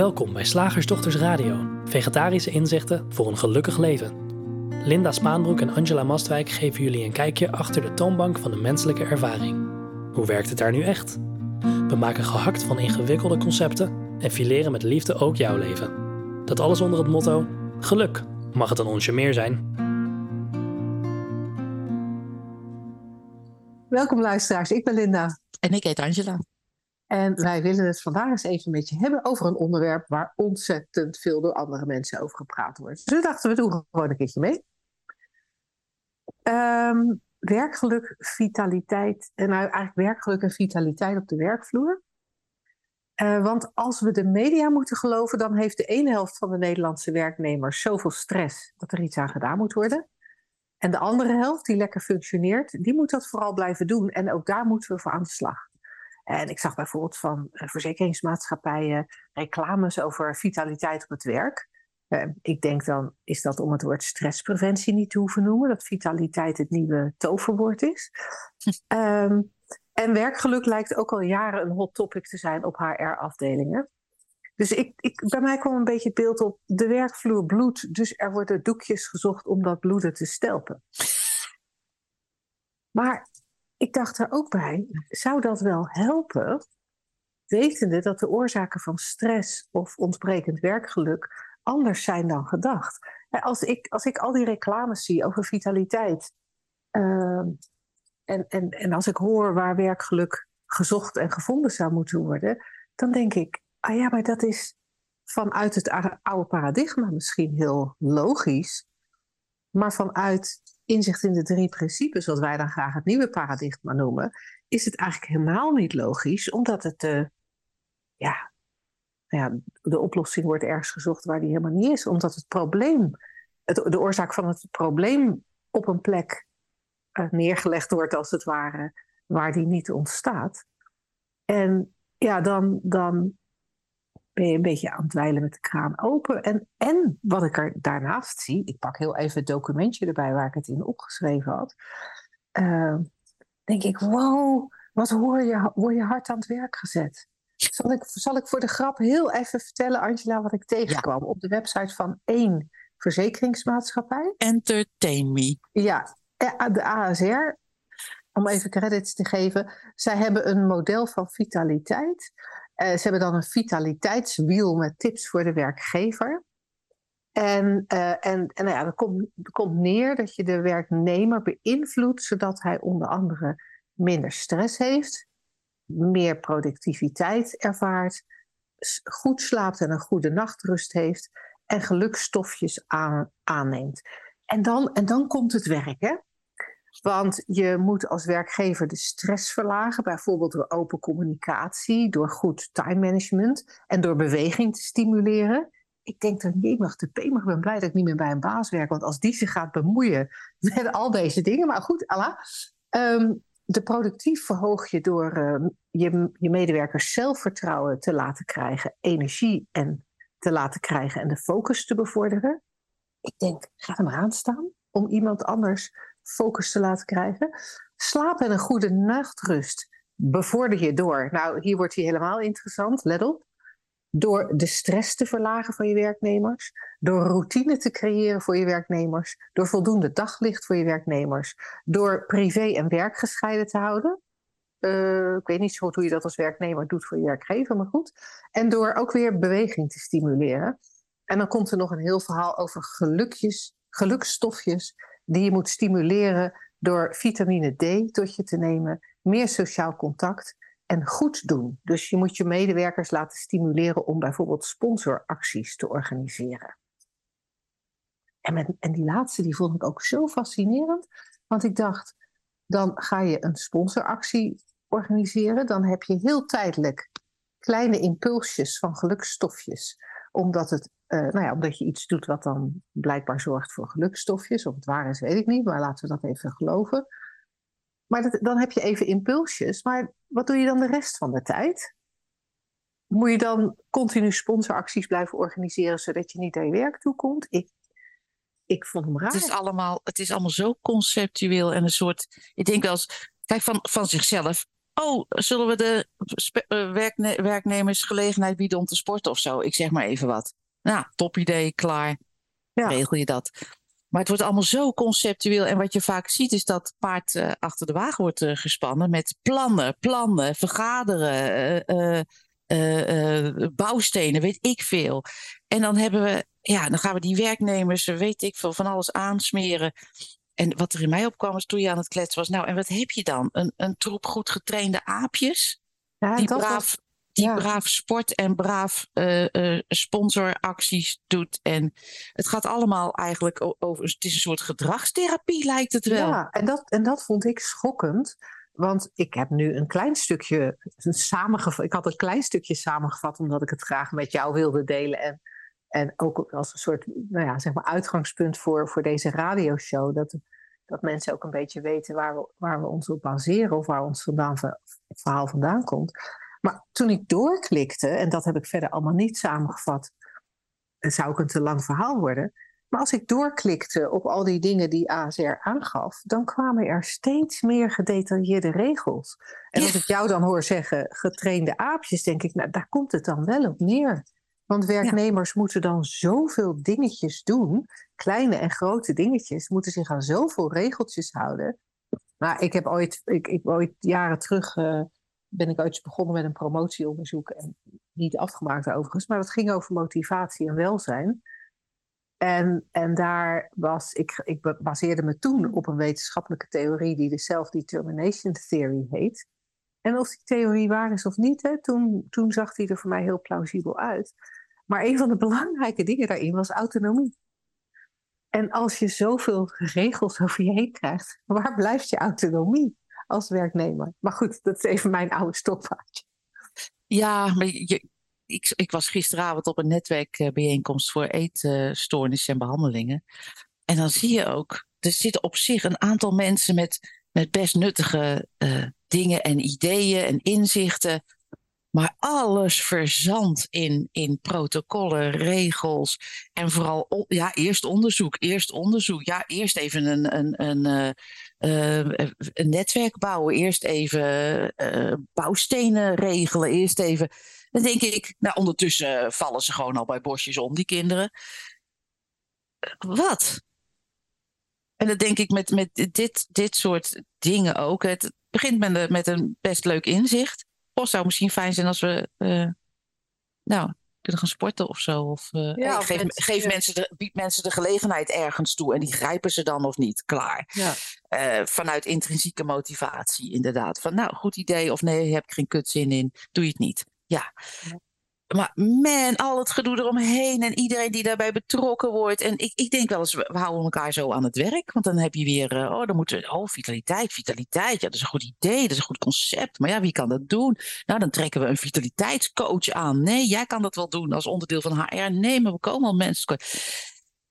Welkom bij Slagersdochters Radio, vegetarische inzichten voor een gelukkig leven. Linda Spaanbroek en Angela Mastwijk geven jullie een kijkje achter de toonbank van de menselijke ervaring. Hoe werkt het daar nu echt? We maken gehakt van ingewikkelde concepten en fileren met liefde ook jouw leven. Dat alles onder het motto: geluk mag het een onsje meer zijn. Welkom luisteraars, ik ben Linda. En ik heet Angela. En wij willen het vandaag eens even met je hebben over een onderwerp waar ontzettend veel door andere mensen over gepraat wordt. Dus we dachten, we doen gewoon een keertje mee. Ehm, werkgeluk, vitaliteit, en nou eigenlijk werkgeluk en vitaliteit op de werkvloer. Uh, want als we de media moeten geloven, dan heeft de ene helft van de Nederlandse werknemers zoveel stress dat er iets aan gedaan moet worden. En de andere helft, die lekker functioneert, die moet dat vooral blijven doen. En ook daar moeten we voor aan de slag. En ik zag bijvoorbeeld van eh, verzekeringsmaatschappijen reclames over vitaliteit op het werk. Uh, ik denk dan, is dat om het woord stresspreventie niet te hoeven noemen, dat vitaliteit het nieuwe toverwoord is. um, en werkgeluk lijkt ook al jaren een hot topic te zijn op HR-afdelingen. Dus ik, ik, bij mij kwam een beetje het beeld op de werkvloer bloed, dus er worden doekjes gezocht om dat bloeden te stelpen. Maar ik dacht er ook bij, zou dat wel helpen, wetende dat de oorzaken van stress of ontbrekend werkgeluk anders zijn dan gedacht? Als ik, als ik al die reclames zie over vitaliteit uh, en, en, en als ik hoor waar werkgeluk gezocht en gevonden zou moeten worden, dan denk ik, ah ja, maar dat is vanuit het oude paradigma misschien heel logisch, maar vanuit inzicht in de drie principes, wat wij dan graag het nieuwe paradigma noemen, is het eigenlijk helemaal niet logisch, omdat het de, ja, ja, de oplossing wordt ergens gezocht waar die helemaal niet is, omdat het probleem, het, de oorzaak van het probleem op een plek uh, neergelegd wordt, als het ware, waar die niet ontstaat. En ja, dan, dan ben je een beetje aan het dweilen met de kraan open. En, en wat ik er daarnaast zie, ik pak heel even het documentje erbij waar ik het in opgeschreven had. Uh, denk ik, wow, wat hoor je, word je hard aan het werk gezet. Zal ik, zal ik voor de grap heel even vertellen, Angela, wat ik tegenkwam op de website van één verzekeringsmaatschappij? Entertain me. Ja, de ASR, om even credits te geven. Zij hebben een model van vitaliteit uh, ze hebben dan een vitaliteitswiel met tips voor de werkgever. En, uh, en, en nou ja, dat komt, komt neer dat je de werknemer beïnvloedt zodat hij onder andere minder stress heeft, meer productiviteit ervaart, goed slaapt en een goede nachtrust heeft en gelukstofjes aan, aanneemt. En dan, en dan komt het werk. Hè? Want je moet als werkgever de stress verlagen, bijvoorbeeld door open communicatie, door goed time management en door beweging te stimuleren. Ik denk dan, mag de P, ik ben blij dat ik niet meer bij een baas werk, want als die zich gaat bemoeien met al deze dingen, maar goed, Allah. Um, de productief verhoog je door uh, je, je medewerkers zelfvertrouwen te laten krijgen, energie en te laten krijgen en de focus te bevorderen. Ik denk, ga er maar aan staan om iemand anders focus te laten krijgen. Slaap en een goede nachtrust bevorder je door. Nou, hier wordt hij helemaal interessant, let op. Door de stress te verlagen van je werknemers, door routine te creëren voor je werknemers, door voldoende daglicht voor je werknemers, door privé en werk gescheiden te houden. Uh, ik weet niet zo goed hoe je dat als werknemer doet voor je werkgever, maar goed. En door ook weer beweging te stimuleren. En dan komt er nog een heel verhaal over gelukjes, gelukstofjes die je moet stimuleren door vitamine D tot je te nemen, meer sociaal contact en goed doen. Dus je moet je medewerkers laten stimuleren om bijvoorbeeld sponsoracties te organiseren. En, en die laatste die vond ik ook zo fascinerend, want ik dacht, dan ga je een sponsoractie organiseren, dan heb je heel tijdelijk kleine impulsjes van gelukstofjes, omdat het uh, nou ja, omdat je iets doet wat dan blijkbaar zorgt voor gelukstofjes. Of het waar is, weet ik niet, maar laten we dat even geloven. Maar dat, dan heb je even impulsjes. Maar wat doe je dan de rest van de tijd? Moet je dan continu sponsoracties blijven organiseren zodat je niet aan je werk toe komt? Ik, ik vond hem raar. Het is, allemaal, het is allemaal zo conceptueel en een soort. Ik denk wel eens, kijk van, van zichzelf oh, zullen we de uh, werkne werknemers gelegenheid bieden om te sporten of zo? Ik zeg maar even wat. Nou, top idee, klaar. Ja. Regel je dat. Maar het wordt allemaal zo conceptueel. En wat je vaak ziet is dat paard uh, achter de wagen wordt uh, gespannen met plannen, plannen, vergaderen, uh, bouwstenen, weet ik veel. En dan hebben we, ja, dan gaan we die werknemers, weet ik veel, van alles aansmeren. En wat er in mij opkwam is toen je aan het kletsen was, nou, en wat heb je dan? Een, een troep goed getrainde aapjes? Ja, die braaf, was, die braaf sport en braaf uh, uh, sponsoracties doet. En het gaat allemaal eigenlijk over. Het is een soort gedragstherapie, lijkt het wel. Ja, en dat, en dat vond ik schokkend. Want ik heb nu een klein stukje samengevat. Ik had een klein stukje samengevat, omdat ik het graag met jou wilde delen. En, en ook als een soort nou ja, zeg maar uitgangspunt voor, voor deze radioshow. Dat, dat mensen ook een beetje weten waar we, waar we ons op baseren of waar ons vandaan, verhaal vandaan komt. Maar toen ik doorklikte, en dat heb ik verder allemaal niet samengevat, zou ik een te lang verhaal worden. Maar als ik doorklikte op al die dingen die ASR aangaf, dan kwamen er steeds meer gedetailleerde regels. En als ik jou dan hoor zeggen getrainde aapjes, denk ik, nou daar komt het dan wel op neer. Want werknemers moeten dan zoveel dingetjes doen, kleine en grote dingetjes, moeten zich aan zoveel regeltjes houden. Maar ik heb ooit, ik, ik ooit jaren terug uh, ben ik ooit begonnen met een promotieonderzoek. En niet afgemaakt overigens, maar dat ging over motivatie en welzijn. En, en daar was, ik, ik baseerde me toen op een wetenschappelijke theorie die de Self-Determination Theory heet. En of die theorie waar is of niet, hè, toen, toen zag die er voor mij heel plausibel uit. Maar een van de belangrijke dingen daarin was autonomie. En als je zoveel regels over je heen krijgt, waar blijft je autonomie? Als werknemer. Maar goed, dat is even mijn oude stokpaardje. Ja, maar je, ik, ik, was gisteravond op een netwerkbijeenkomst voor eetstoornissen en behandelingen. En dan zie je ook, er zitten op zich een aantal mensen met, met best nuttige uh, dingen en ideeën en inzichten. Maar alles verzandt in, in protocollen, regels. En vooral, ja, eerst onderzoek, eerst onderzoek. Ja, eerst even een, een, een, uh, een netwerk bouwen. Eerst even uh, bouwstenen regelen. Eerst even. Dan denk ik, nou, ondertussen vallen ze gewoon al bij bosjes om, die kinderen. Wat? En dan denk ik met, met dit, dit soort dingen ook. Het begint met, met een best leuk inzicht zou misschien fijn zijn als we uh, nou, kunnen gaan sporten of zo. Of, uh, ja, geef, mensen, geef mensen de, bied mensen de gelegenheid ergens toe en die grijpen ze dan of niet. Klaar. Ja. Uh, vanuit intrinsieke motivatie, inderdaad. Van nou, goed idee of nee, heb ik geen kutzin in, doe je het niet. Ja. Maar man, al het gedoe eromheen en iedereen die daarbij betrokken wordt. En ik, ik denk wel eens, we houden elkaar zo aan het werk. Want dan heb je weer, uh, oh, dan moeten oh, vitaliteit, vitaliteit. Ja, dat is een goed idee, dat is een goed concept. Maar ja, wie kan dat doen? Nou, dan trekken we een vitaliteitscoach aan. Nee, jij kan dat wel doen als onderdeel van HR. Nee, maar we komen al mensen.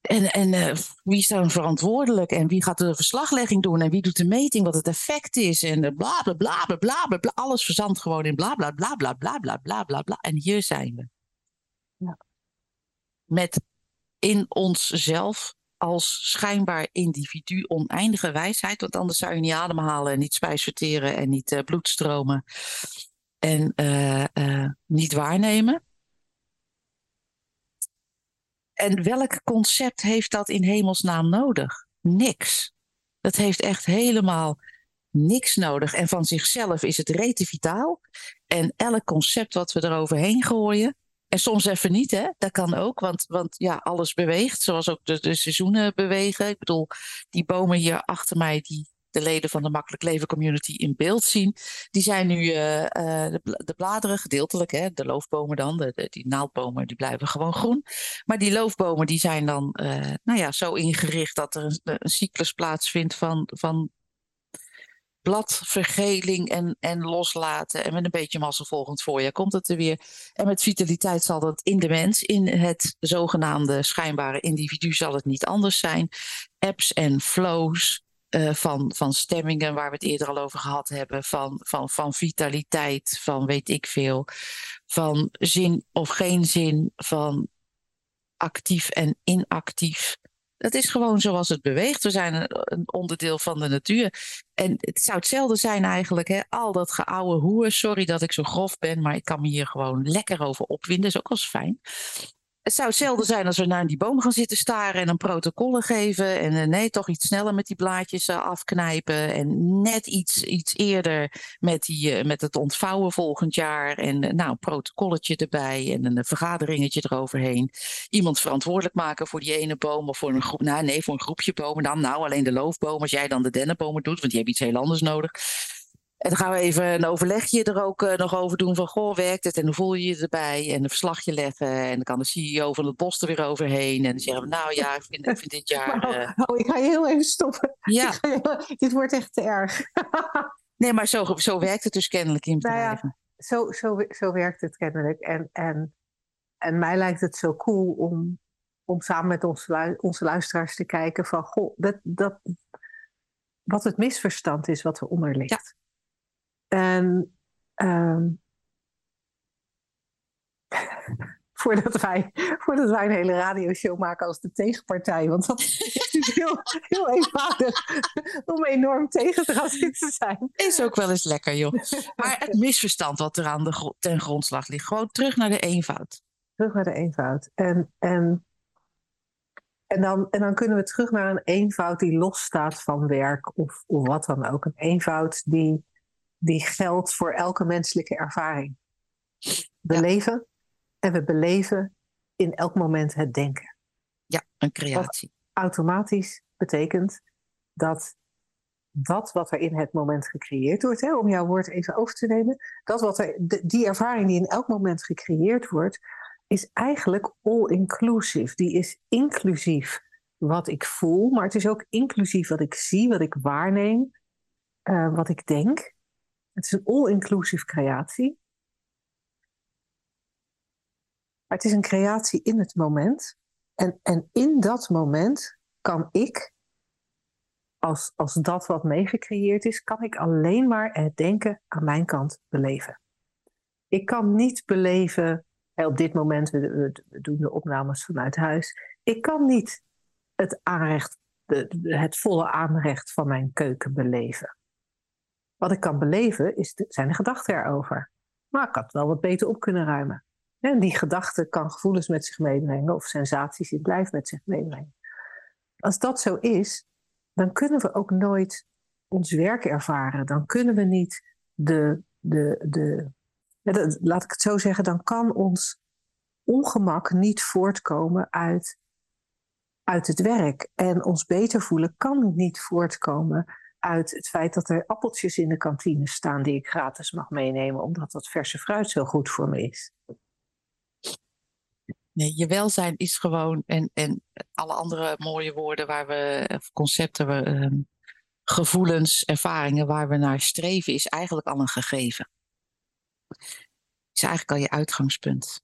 En, en uh, wie is dan verantwoordelijk? En wie gaat de verslaglegging doen? En wie doet de meting? Wat het effect is? En bla bla bla bla bla bla. bla. Alles verzandt gewoon in bla bla bla bla bla bla bla bla bla. En hier zijn we. Ja. Met in onszelf als schijnbaar individu oneindige wijsheid. Want anders zou je niet ademhalen en niet spijsverteren en niet uh, bloedstromen. En uh, uh, niet waarnemen. En welk concept heeft dat in hemelsnaam nodig? Niks. Dat heeft echt helemaal niks nodig. En van zichzelf is het rete vitaal. En elk concept wat we eroverheen gooien. En soms even niet, hè? Dat kan ook, want, want ja, alles beweegt. Zoals ook de, de seizoenen bewegen. Ik bedoel, die bomen hier achter mij, die de leden van de Makkelijk Leven Community in beeld zien. Die zijn nu uh, de, de, bladeren gedeeltelijk, hè, de loofbomen dan, de, die naaldbomen, die blijven gewoon groen. Maar die loofbomen die zijn dan uh, nou ja, zo ingericht dat er een, een cyclus plaatsvindt van, van bladvergeling en, en loslaten. En met een beetje massa volgend voorjaar komt het er weer. En met vitaliteit zal dat in de mens, in het zogenaamde schijnbare individu, zal het niet anders zijn. Apps en flows, uh, van, van stemmingen waar we het eerder al over gehad hebben, van, van, van vitaliteit, van weet ik veel, van zin of geen zin, van actief en inactief. Dat is gewoon zoals het beweegt. We zijn een, onderdeel van de natuur. En het zou hetzelfde zijn eigenlijk. Hè? Al dat geouwe hoer. Sorry dat ik zo grof ben, maar ik kan me hier gewoon lekker over opwinden. is ook wel fijn. Het zou hetzelfde zijn als we naar die boom gaan zitten staren en dan protocollen geven. En uh, nee, toch iets sneller met die blaadjes uh, afknijpen. En net iets, iets eerder met, die, uh, met het ontvouwen volgend jaar. En nou, een protocolletje erbij en een vergaderingetje eroverheen. Iemand verantwoordelijk maken voor die ene boom of voor een groep. Nou, nee, voor een groepje bomen dan. Nou, alleen de loofboom als jij dan de dennenbomen doet, want die hebben iets heel anders nodig. En dan gaan we even een overlegje er ook uh, nog over doen van, goh, werkt het en hoe voel je je erbij? En een verslagje leggen en dan kan de CEO van het bos er weer overheen. En dan zeggen we, nou ja, ik vind, ik vind dit jaar... Uh... Oh, ik ga je heel even stoppen. Ja. dit wordt echt te erg. nee, maar zo, zo werkt het dus kennelijk in bedrijven. Nou ja, zo, zo, zo werkt het kennelijk. En, en, en mij lijkt het zo cool om, om samen met onze, onze luisteraars te kijken van, goh, dat, dat, wat het misverstand is wat eronder ligt. Ja. En um, voordat, wij, voordat wij een hele radioshow maken als de tegenpartij. Want dat is natuurlijk heel, heel eenvoudig om enorm tegen te zijn. Is ook wel eens lekker, joh. Maar het misverstand wat er aan de ten grondslag ligt. Gewoon terug naar de eenvoud. Terug naar de eenvoud. En, en, en, dan, en dan kunnen we terug naar een eenvoud die losstaat van werk of, of wat dan ook. Een eenvoud die die geldt voor elke menselijke ervaring. We leven en we beleven in elk moment het denken. Ja, een creatie. Wat automatisch betekent dat dat wat er in het moment gecreëerd wordt, hè, om jouw woord even over te nemen, dat wat er, die ervaring die in elk moment gecreëerd wordt, is eigenlijk all-inclusive. Die is inclusief wat ik voel, maar het is ook inclusief wat ik zie, wat ik waarneem, uh, wat ik denk. Het is een all-inclusive creatie. Maar het is een creatie in het moment. En, en in dat moment kan ik, als, als dat wat meegecreëerd is, kan ik alleen maar het denken aan mijn kant beleven. Ik kan niet beleven, op dit moment, we, we doen de opnames vanuit huis, ik kan niet het aanrecht, het volle aanrecht van mijn keuken beleven. Wat ik kan beleven is zijn de gedachten erover. Maar ik had het wel wat beter op kunnen ruimen. En die gedachte kan gevoelens met zich meebrengen of sensaties die blijft met zich meebrengen. Als dat zo is, dan kunnen we ook nooit ons werk ervaren. Dan kunnen we niet de, de, de, de laat ik het zo zeggen, dan kan ons ongemak niet voortkomen uit, uit het werk. En ons beter voelen kan niet voortkomen uit het feit dat er appeltjes in de kantine staan die ik gratis mag meenemen, omdat dat verse fruit zo goed voor me is. Nee, je welzijn is gewoon, en, en alle andere mooie woorden waar we, concepten, uh, gevoelens, ervaringen waar we naar streven, is eigenlijk al een gegeven. Is eigenlijk al je uitgangspunt.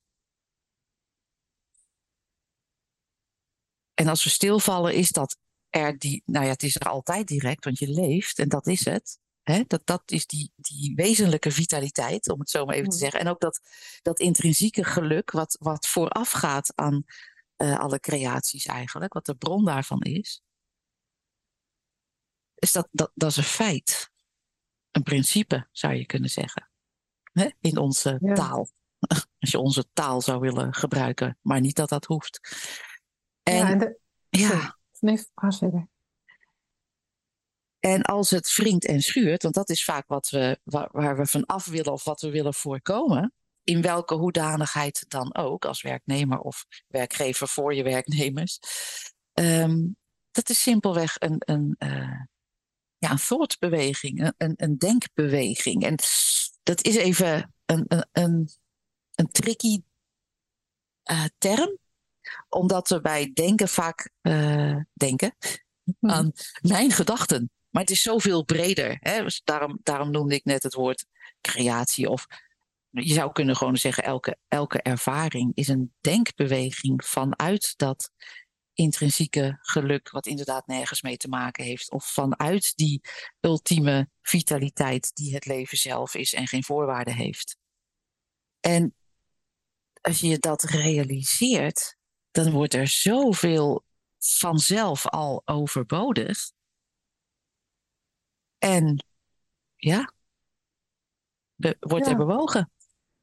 En als we stilvallen, is dat er die, nou ja, het is er altijd direct, want je leeft en dat is het. Hè? Dat, dat is die, die wezenlijke vitaliteit, om het zo maar even te mm. zeggen. En ook dat, dat intrinsieke geluk, wat, wat voorafgaat aan uh, alle creaties eigenlijk, wat de bron daarvan is. Is dat, dat, dat is een feit. Een principe, zou je kunnen zeggen. Hè? In onze ja. taal. Als je onze taal zou willen gebruiken, maar niet dat dat hoeft. En, ja, en de, ja. Nee, ga verder. En als het wringt en schuurt, want dat is vaak wat we, waar, waar, we van af willen of wat we willen voorkomen, in welke hoedanigheid dan ook, als werknemer of werkgever voor je werknemers, um, dat is simpelweg een, een, uh, ja, een thoughtbeweging, een, een denkbeweging. En dat is even een, een, een, een tricky uh, term, omdat we bij denken vaak uh, denken mhm. aan mijn gedachten. Maar het is zoveel breder. Hè? Dus daarom, daarom noemde ik net het woord creatie. Of je zou kunnen gewoon zeggen, elke, elke ervaring is een denkbeweging vanuit dat intrinsieke geluk, wat inderdaad nergens mee te maken heeft. Of vanuit die ultieme vitaliteit die het leven zelf is en geen voorwaarden heeft. En als je dat realiseert, dan wordt er zoveel vanzelf al overbodig. En ja, wordt er bewogen.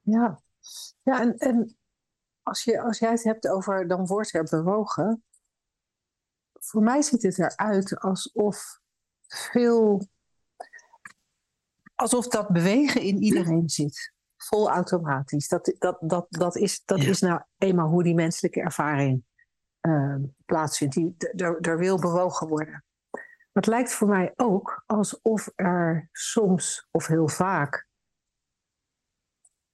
Ja, ja en, en als, je, als jij het hebt over dan wordt er bewogen. Voor mij ziet het eruit alsof veel. alsof dat bewegen in iedereen zit. Vol automatisch. Dat, dat, dat, dat, is, dat is nou eenmaal hoe die menselijke ervaring uh, plaatsvindt. Die, er wil bewogen worden. Maar het lijkt voor mij ook alsof er soms of heel vaak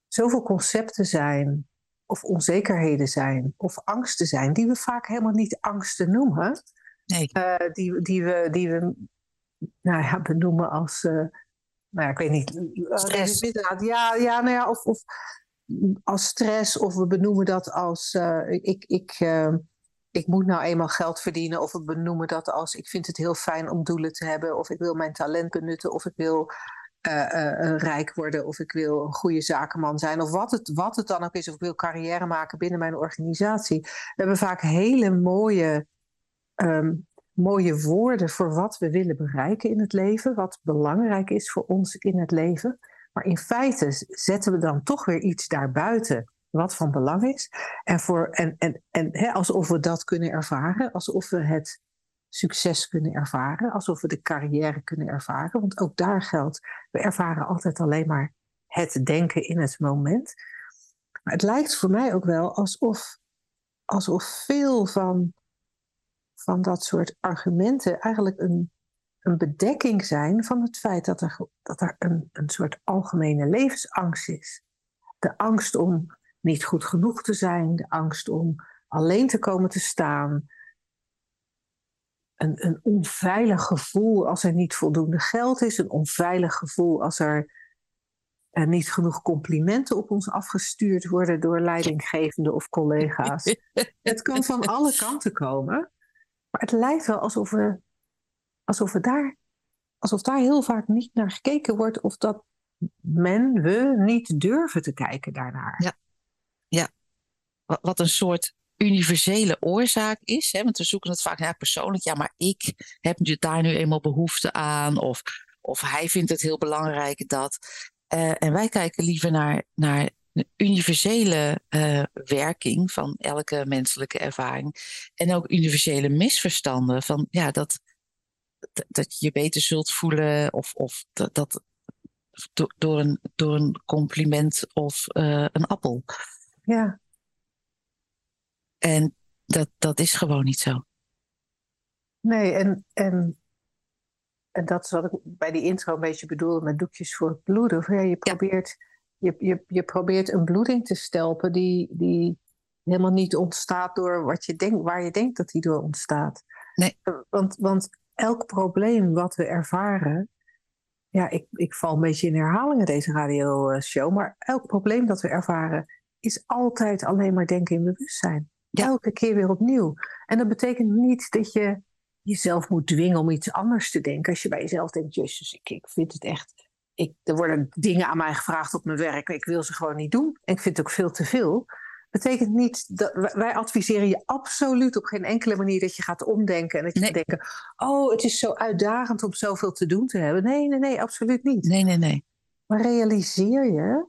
zoveel concepten zijn, of onzekerheden zijn, of angsten zijn, die we vaak helemaal niet angsten noemen. Nee. Uh, die, die, we, die we nou ja, benoemen als, uh, nou ja, ik weet niet, stress. Ja, ja, nou ja, of, of als stress, of we benoemen dat als uh, ik, ik, ik moet nou eenmaal geld verdienen, of we benoemen dat als ik vind het heel fijn om doelen te hebben, of ik wil mijn talent benutten, of ik wil uh, rijk worden of ik wil een goede zakenman zijn of wat het, wat het dan ook is of ik wil carrière maken binnen mijn organisatie. We hebben vaak hele mooie, um, mooie woorden voor wat we willen bereiken in het leven, wat belangrijk is voor ons in het leven. Maar in feite zetten we dan toch weer iets daarbuiten wat van belang is. En, voor, en, en, en hè, alsof we dat kunnen ervaren, alsof we het succes kunnen ervaren, alsof we de carrière kunnen ervaren. Want ook daar geldt, we ervaren altijd alleen maar het denken in het moment. Maar het lijkt voor mij ook wel alsof, alsof veel van, van dat soort argumenten eigenlijk een, een bedekking zijn van het feit dat er, dat er een, een soort algemene levensangst is. De angst om niet goed genoeg te zijn, de angst om alleen te komen te staan, een, een onveilig gevoel als er niet voldoende geld is, een onveilig gevoel als er, er niet genoeg complimenten op ons afgestuurd worden door leidinggevenden of collega's. het kan van alle kanten komen, maar het lijkt wel alsof, we, alsof, we daar, alsof daar heel vaak niet naar gekeken wordt of dat men, we, niet durven te kijken daarnaar. Ja, ja. wat een soort universele oorzaak is. Hè? Want we zoeken het vaak naar persoonlijk. Ja, maar ik heb daar nu eenmaal behoefte aan. Of, of hij vindt het heel belangrijk dat. Uh, en wij kijken liever naar, naar universele uh, werking van elke menselijke ervaring. En ook universele misverstanden. Van ja, dat, dat je je beter zult voelen. Of, of dat, dat door, een, door een compliment of uh, een appel. Ja, en dat, dat is gewoon niet zo. Nee, en, en, en dat is wat ik bij die intro een beetje bedoelde met doekjes voor het bloeden. Ja, je, probeert, je, je, je probeert een bloeding te stelpen die, die helemaal niet ontstaat door wat je denkt, waar je denkt dat die door ontstaat. Nee. Want, want elk probleem wat we ervaren, ja, ik, ik val een beetje in herhalingen deze radioshow, maar elk probleem dat we ervaren is altijd alleen maar denken in bewustzijn. Elke keer weer opnieuw. En dat betekent niet dat je jezelf moet dwingen om iets anders te denken. Als je bij jezelf denkt, jezus, ik, ik vind het echt... Ik, er worden dingen aan mij gevraagd op mijn werk. Ik wil ze gewoon niet doen. En ik vind het ook veel te veel. Betekent niet dat wij adviseren je absoluut op geen enkele manier dat je gaat omdenken en dat je gaat denken: Oh, het is zo uitdagend om zoveel te doen te hebben. Nee, nee, nee, absoluut niet. Nee, nee, nee. Maar realiseer je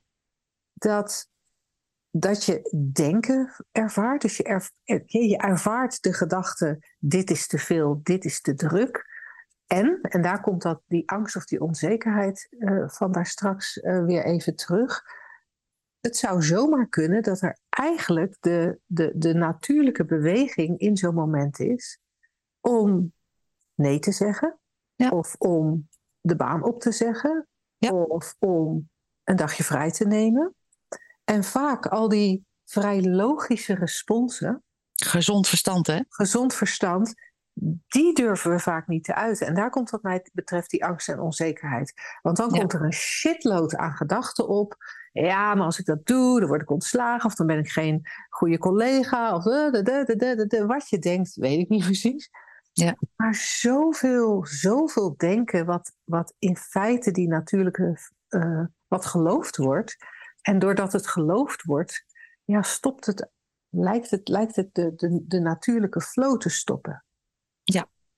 dat dat je denken ervaart. Dus je, erv je ervaart de gedachte: dit is te veel, dit is te druk. En, en daar komt dat, die angst of die onzekerheid uh, van daar straks uh, weer even terug. Het zou zomaar kunnen dat er eigenlijk de, de, de natuurlijke beweging in zo'n moment is om nee te zeggen, ja. of om de baan op te zeggen, ja. of om een dagje vrij te nemen. En vaak al die vrij logische responsen. Gezond verstand, hè? Gezond verstand, die durven we vaak niet te uiten. En daar komt wat mij betreft die angst en onzekerheid. Want dan komt er een shitload aan gedachten op. Ja, maar als ik dat doe, dan word ik ontslagen. Of dan ben ik geen goede collega. Of de, de, de, de, wat je denkt, weet ik niet precies. Ja. Maar zoveel, zoveel denken wat, wat in feite die natuurlijke... Uh, wat geloofd wordt en doordat het geloofd wordt, ja, stopt het, lijkt het, lijkt het de, de, de natuurlijke flow te stoppen.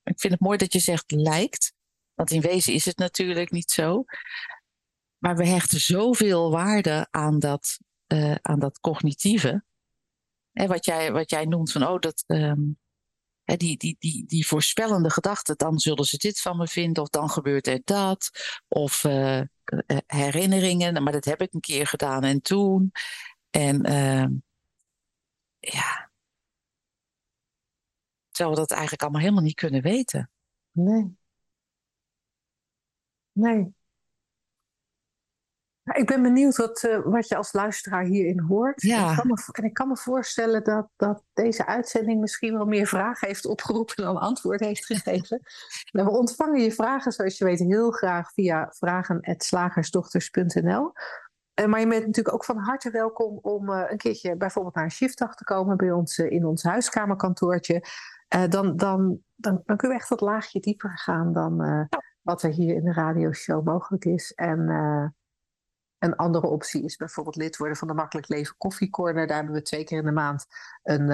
Ik vind het mooi dat je zegt lijkt. Want in wezen is het natuurlijk niet zo. Maar we hechten zoveel waarde aan dat, uh, aan dat cognitieve. En wat, jij, wat jij noemt van, oh, dat, um, die, die, die, die voorspellende gedachten, dan zullen ze dit van me vinden, of dan gebeurt er dat. Of uh, herinneringen, maar dat heb ik een keer gedaan en toen. En uh, ja, Terwijl we dat eigenlijk allemaal helemaal niet kunnen weten. Nee. Nee. Ik ben benieuwd wat, uh, wat je als luisteraar hierin hoort. Ja. Ik kan me, en ik kan me voorstellen dat, dat deze uitzending misschien wel meer vragen heeft opgeroepen dan antwoord heeft gegeven. nou, we ontvangen je vragen, zoals je weet, heel graag via vragen.slagersdochters.nl. Uh, maar je bent natuurlijk ook van harte welkom om uh, een keertje bijvoorbeeld naar een shiftdag te komen bij ons in ons huiskamerkantoortje. Uh, dan, dan, dan, dan kunnen we echt wat laagje dieper gaan dan uh, wat er hier in de radioshow mogelijk is. En uh, een andere optie is bijvoorbeeld lid worden van de Makkelijk Leven Koffiecorner. Daar hebben we twee keer in de maand een,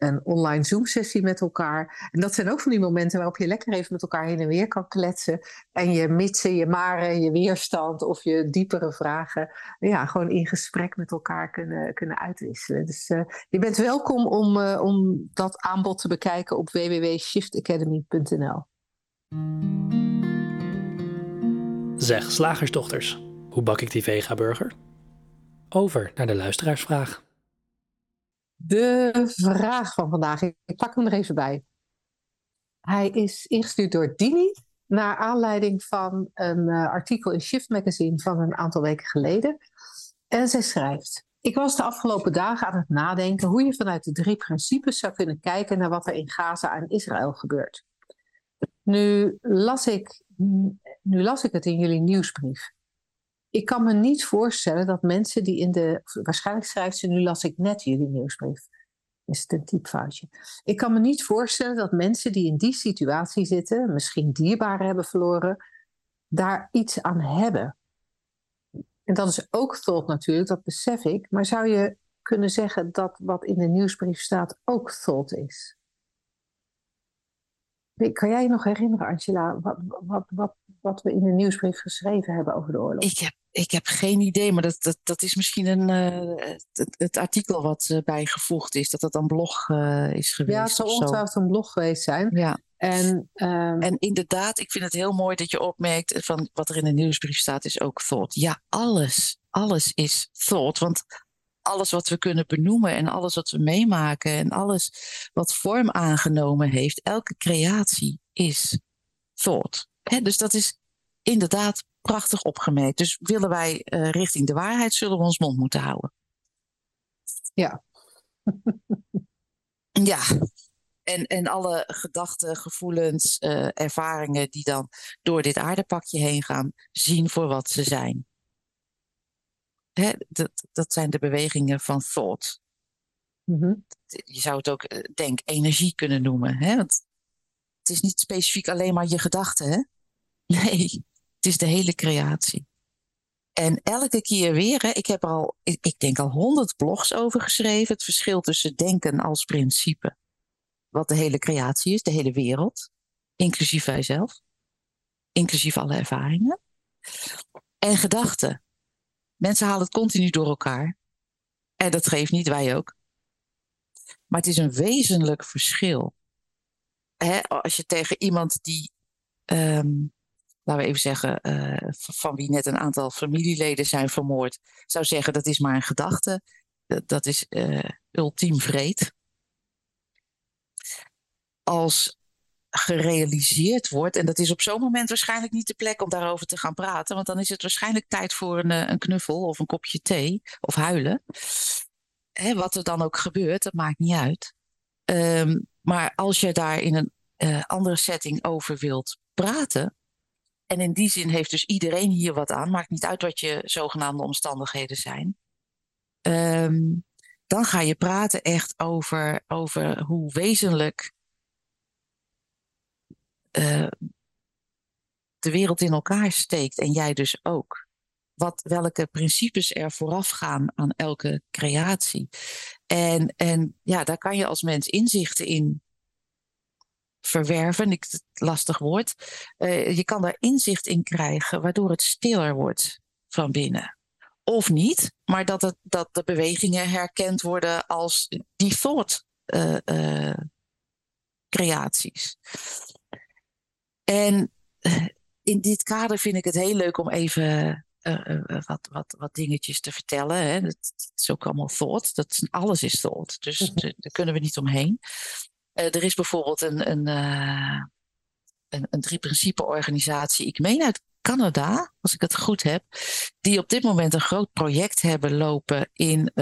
een online Zoom-sessie met elkaar. En dat zijn ook van die momenten waarop je lekker even met elkaar heen en weer kan kletsen. En je mitsen, je maren, je weerstand of je diepere vragen. Ja, gewoon in gesprek met elkaar kunnen, kunnen uitwisselen. Dus uh, je bent welkom om, uh, om dat aanbod te bekijken op www.shiftacademy.nl. Zeg, slagersdochters, hoe bak ik die vega-burger? Over naar de luisteraarsvraag. De vraag van vandaag, ik pak hem er even bij. Hij is ingestuurd door Dini naar aanleiding van een uh, artikel in Shift Magazine van een aantal weken geleden. En zij schrijft: Ik was de afgelopen dagen aan het nadenken hoe je vanuit de drie principes zou kunnen kijken naar wat er in Gaza en Israël gebeurt. Nu las ik, nu las ik het in jullie nieuwsbrief ik kan me niet voorstellen dat mensen die in de. Waarschijnlijk schrijft ze, nu las ik net jullie nieuwsbrief. Is het een typfoutje? Ik kan me niet voorstellen dat mensen die in die situatie zitten, misschien dierbaren hebben verloren, daar iets aan hebben. En dat is ook thought natuurlijk, dat besef ik. Maar zou je kunnen zeggen dat wat in de nieuwsbrief staat ook thought is? Kan jij je nog herinneren, Angela, wat, wat, wat, wat we in de nieuwsbrief geschreven hebben over de oorlog? Ik heb, ik heb geen idee, maar dat, dat, dat is misschien een, uh, het, het, artikel wat uh, bijgevoegd is, dat dat een blog uh, is geweest. Ja, het zou ongetwijfeld een blog geweest zijn. Ja. En, um... en inderdaad, ik vind het heel mooi dat je opmerkt van wat er in de nieuwsbrief staat, is ook thought. Ja, alles, alles is thought. Want alles wat we kunnen benoemen en alles wat we meemaken en alles wat vorm aangenomen heeft, elke creatie is thought. He, dus dat is inderdaad prachtig opgemerkt. Dus willen wij uh, richting de waarheid, zullen we ons mond moeten houden. Ja. ja. En, en alle gedachten, gevoelens, uh, ervaringen die dan door dit aardepakje heen gaan, zien voor wat ze zijn. Hè, dat, dat zijn de bewegingen van thought. Mm-hmm. Je zou het ook, denk, energie kunnen noemen. Hè? Want het is niet specifiek alleen maar je gedachten. Hè? Nee, het is de hele creatie. En elke keer weer, hè, ik heb er al, ik, ik denk al honderd blogs over geschreven. Het verschil tussen denken als principe. Wat de hele creatie is, de hele wereld. Inclusief wij zelf. Inclusief alle ervaringen. En gedachten. Mensen halen het continu door elkaar. En dat geeft niet, wij ook. Maar het is een wezenlijk verschil. Als je tegen iemand die, um, laten we even zeggen, uh, van wie net een aantal familieleden zijn vermoord, zou zeggen dat is maar een gedachte, dat, is uh, ultiem vreed. Als gerealiseerd wordt. En dat is op zo'n moment waarschijnlijk niet de plek om daarover te gaan praten. Want dan is het waarschijnlijk tijd voor een, een knuffel of een kopje thee of huilen. Hè, wat er dan ook gebeurt, dat maakt niet uit. Um, maar als je daar in een uh, andere setting over wilt praten. En in die zin heeft dus iedereen hier wat aan. Maakt niet uit wat je zogenaamde omstandigheden zijn. Um, dan ga je praten echt over, over hoe wezenlijk uh, de wereld in elkaar steekt en jij dus ook. Wat, welke principes er vooraf gaan aan elke creatie. En, en ja, daar kan je als mens inzichten in verwerven, ik, lastig woord. Uh, je kan daar inzicht in krijgen, waardoor het stiller wordt van binnen. Of niet, maar dat, het, dat de bewegingen herkend worden als thought uh, uh, creaties. En in dit kader vind ik het heel leuk om even wat, wat, wat dingetjes te vertellen. Hè. Is ook allemaal thought. Dat, alles is thought. Dus mhm. daar kunnen we niet omheen. Uh, er is bijvoorbeeld een, een, een, een drie-principe-organisatie, ik meen uit Canada, als ik het goed heb, die op dit moment een groot project hebben lopen in,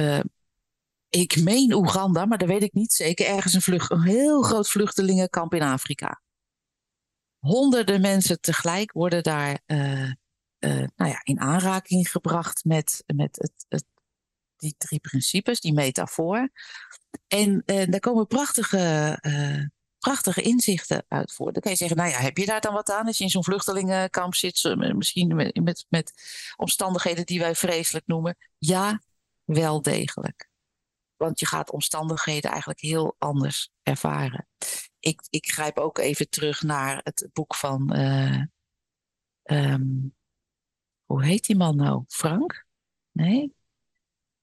ik meen Oeganda, maar dat weet ik niet zeker, ergens een, vlucht, een heel groot vluchtelingenkamp in Afrika. Honderden mensen tegelijk worden daar nou ja, in aanraking gebracht met, met het, het die drie principes, die metafoor. En uh, daar komen prachtige, prachtige inzichten uit voor. Dan kan je zeggen, nou ja, heb je daar dan wat aan als je in zo'n vluchtelingenkamp zit, misschien met, met, met omstandigheden die wij vreselijk noemen? Ja, wel degelijk. Want je gaat omstandigheden eigenlijk heel anders ervaren. Ik, ik grijp ook even terug naar het boek van. Uh, um, hoe heet die man nou? Frank? Nee?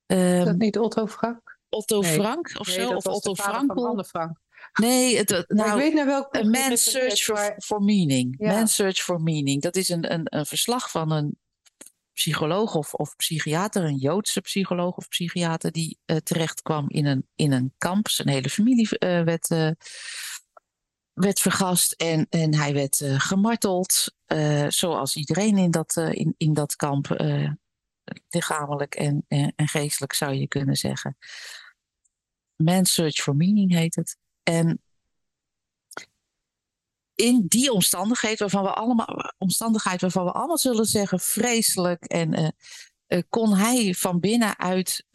Um, is dat niet Otto Frank? Otto nee. Frank of nee, zo? of Otto Frank? Frank. Nee, het, nou, ik weet naar welk A Man's Search for, for Meaning. Ja. Man's Search for Meaning. Dat is een, een, een verslag van een psycholoog of, of psychiater, een Joodse psycholoog of psychiater, die uh, terecht kwam in een, in een kamp. Zijn hele familie uh, werd, uh, werd vergast en, en hij werd gemarteld, zoals iedereen in dat, in, in dat kamp lichamelijk en, en, geestelijk zou je kunnen zeggen. Man's Search for Meaning heet het. En in die omstandigheid waarvan we allemaal, omstandigheid waarvan we allemaal zullen zeggen vreselijk en kon hij van binnenuit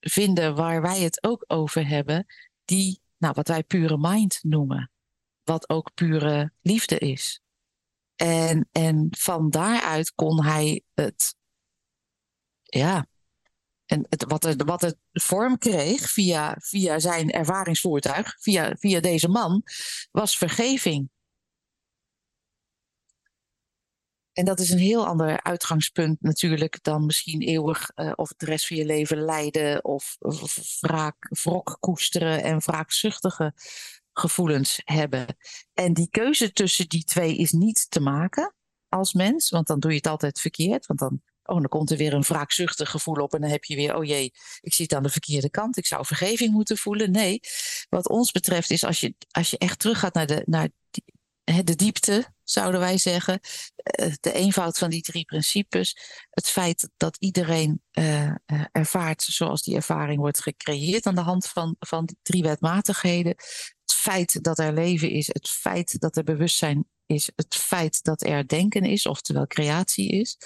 vinden waar wij het ook over hebben, die, nou, wat wij pure mind noemen, wat ook pure liefde is. En, en van daaruit kon hij het ja. En het, wat, het, wat het vorm kreeg via, via zijn ervaringsvoertuig, via, via deze man, was vergeving. En dat is een heel ander uitgangspunt natuurlijk dan misschien eeuwig uh, of de rest van je leven lijden of, wraak, wrok koesteren en wraakzuchtige gevoelens hebben. En die keuze tussen die twee is niet te maken als mens, want dan doe je het altijd verkeerd, want dan Oh, dan komt er weer een wraakzuchtig gevoel op en dan heb je weer, oh jee, ik zit aan de verkeerde kant, ik zou vergeving moeten voelen. Nee, wat ons betreft is als je, als je echt teruggaat naar de, naar de diepte, zouden wij zeggen, eh, de eenvoud van die drie principes, het feit dat iedereen uh, ervaart zoals die ervaring wordt gecreëerd aan de hand van, van die drie wetmatigheden, het feit dat er leven is, het feit dat er bewustzijn is, het feit dat er denken is, oftewel creatie is.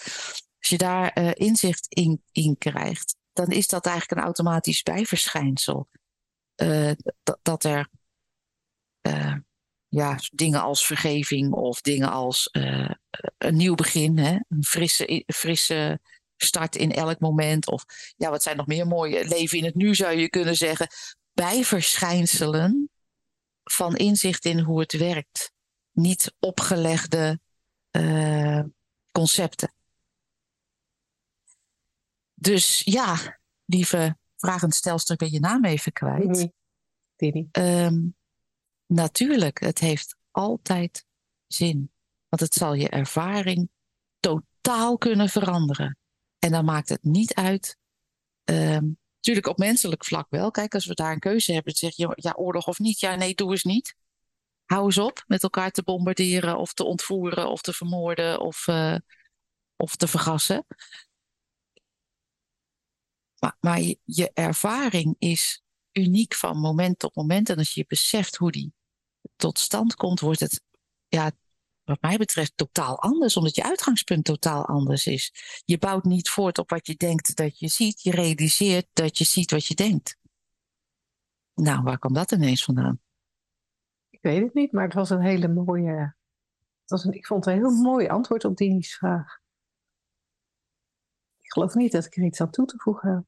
Als je daar inzicht in, in krijgt, dan is dat eigenlijk een automatisch bijverschijnsel. Dat, dat er ja, dingen als vergeving of dingen als een nieuw begin, hè? een frisse, frisse start in elk moment. Of ja, wat zijn nog meer mooie leven in het nu zou je kunnen zeggen. Bijverschijnselen van inzicht in hoe het werkt. Niet opgelegde concepten. Dus ja, lieve vragenstelster, ik ben je naam even kwijt. Um, natuurlijk, het heeft altijd zin. Want het zal je ervaring totaal kunnen veranderen. En dan maakt het niet uit. Um, natuurlijk op menselijk vlak wel. Kijk, als we daar een keuze hebben, zeg je ja, oorlog of niet. Ja, nee, doe eens niet. Hou eens op met elkaar te bombarderen of te ontvoeren of te vermoorden of, uh, of te vergassen. Maar, maar je, je, ervaring is uniek van moment tot moment. En als je beseft hoe die tot stand komt, wordt het, ja, wat mij betreft, totaal anders. Omdat je uitgangspunt totaal anders is. Je bouwt niet voort op wat je denkt dat je ziet. Je realiseert dat je ziet wat je denkt. Nou, waar kwam dat ineens vandaan? Ik weet het niet, maar het was een hele mooie. Het was een, ik vond het een heel mooi antwoord op Dini's vraag. Ik geloof niet dat ik er iets aan toe te voegen heb.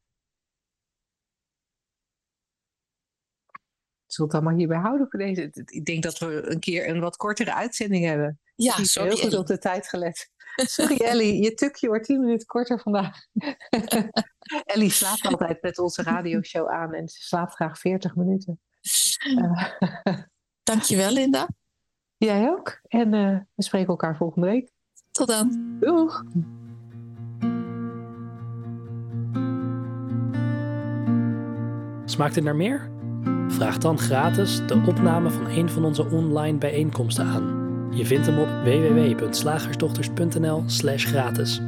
Het allemaal hierbij houden voor deze. Ik denk dat we een keer een wat kortere uitzending hebben. Ja, Niet sorry. Heel goed op de tijd gelet. Sorry Ellie, je tukje wordt 10 minuten korter vandaag. Ellie slaapt altijd met onze radioshow aan en ze slaapt graag 40 minuten. Eh, Dankjewel, Linda. jij ook. En eh, we spreken elkaar volgende week. Tot dan. Doeg! Smaakt het naar meer? Vraag dan gratis de opname van een van onze online bijeenkomsten aan. Je vindt hem op www.slagersdochters.nl/gratis.